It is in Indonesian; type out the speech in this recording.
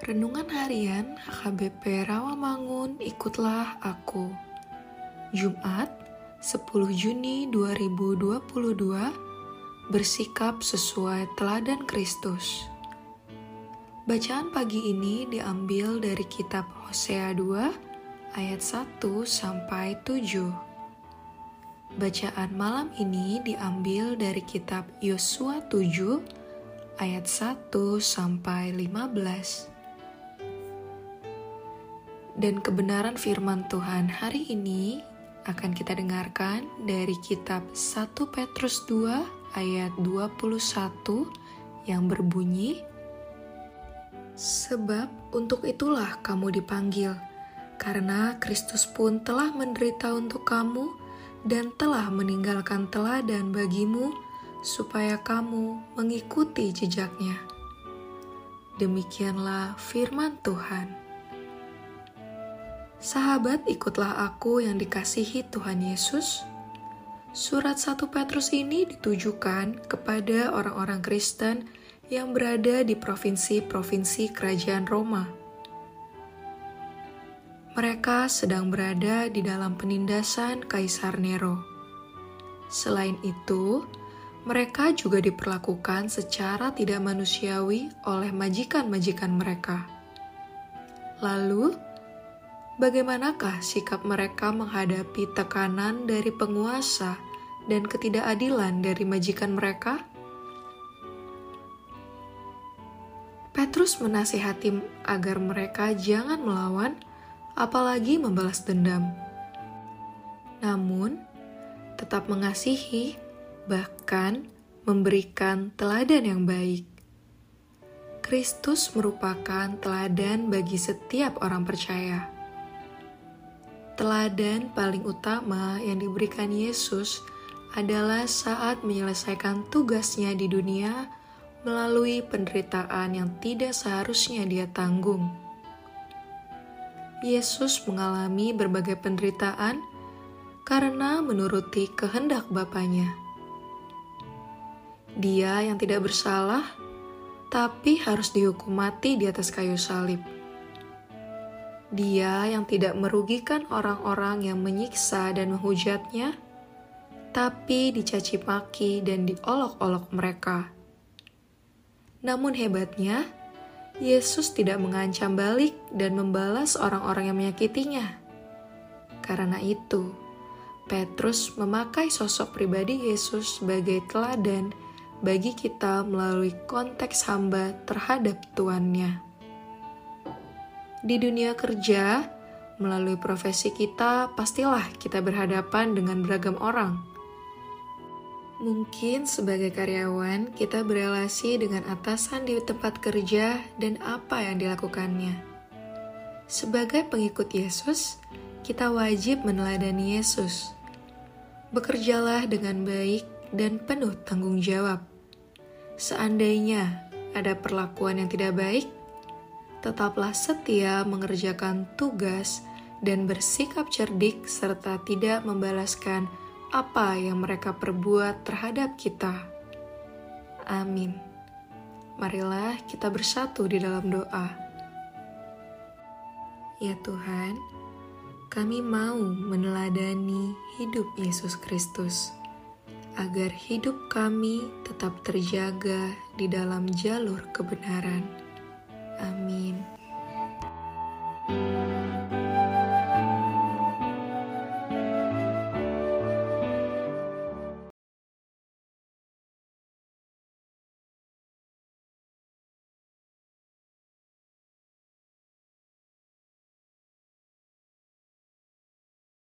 Renungan Harian HKBP Rawamangun Ikutlah Aku. Jumat 10 Juni 2022 Bersikap sesuai teladan Kristus. Bacaan pagi ini diambil dari kitab Hosea 2 ayat 1 sampai 7 Bacaan malam ini diambil dari kitab Yosua 7 ayat 1 sampai 15 dan kebenaran firman Tuhan hari ini akan kita dengarkan dari kitab 1 Petrus 2 ayat 21 yang berbunyi Sebab untuk itulah kamu dipanggil karena Kristus pun telah menderita untuk kamu dan telah meninggalkan teladan bagimu supaya kamu mengikuti jejaknya. Demikianlah firman Tuhan. Sahabat, ikutlah aku yang dikasihi Tuhan Yesus. Surat 1 Petrus ini ditujukan kepada orang-orang Kristen yang berada di provinsi-provinsi kerajaan Roma. Mereka sedang berada di dalam penindasan Kaisar Nero. Selain itu, mereka juga diperlakukan secara tidak manusiawi oleh majikan-majikan mereka. Lalu, bagaimanakah sikap mereka menghadapi tekanan dari penguasa dan ketidakadilan dari majikan mereka? Petrus menasihati agar mereka jangan melawan, apalagi membalas dendam. Namun, tetap mengasihi, bahkan memberikan teladan yang baik. Kristus merupakan teladan bagi setiap orang percaya Teladan paling utama yang diberikan Yesus adalah saat menyelesaikan tugasnya di dunia melalui penderitaan yang tidak seharusnya dia tanggung. Yesus mengalami berbagai penderitaan karena menuruti kehendak Bapaknya. Dia yang tidak bersalah, tapi harus dihukum mati di atas kayu salib. Dia yang tidak merugikan orang-orang yang menyiksa dan menghujatnya, tapi dicaci maki dan diolok-olok mereka. Namun hebatnya, Yesus tidak mengancam balik dan membalas orang-orang yang menyakitinya. Karena itu, Petrus memakai sosok pribadi Yesus sebagai teladan bagi kita melalui konteks hamba terhadap tuannya di dunia kerja, melalui profesi kita, pastilah kita berhadapan dengan beragam orang. Mungkin sebagai karyawan, kita berelasi dengan atasan di tempat kerja dan apa yang dilakukannya. Sebagai pengikut Yesus, kita wajib meneladani Yesus. Bekerjalah dengan baik dan penuh tanggung jawab. Seandainya ada perlakuan yang tidak baik, tetaplah setia mengerjakan tugas dan bersikap cerdik serta tidak membalaskan apa yang mereka perbuat terhadap kita. Amin. Marilah kita bersatu di dalam doa. Ya Tuhan, kami mau meneladani hidup Yesus Kristus agar hidup kami tetap terjaga di dalam jalur kebenaran. Amin.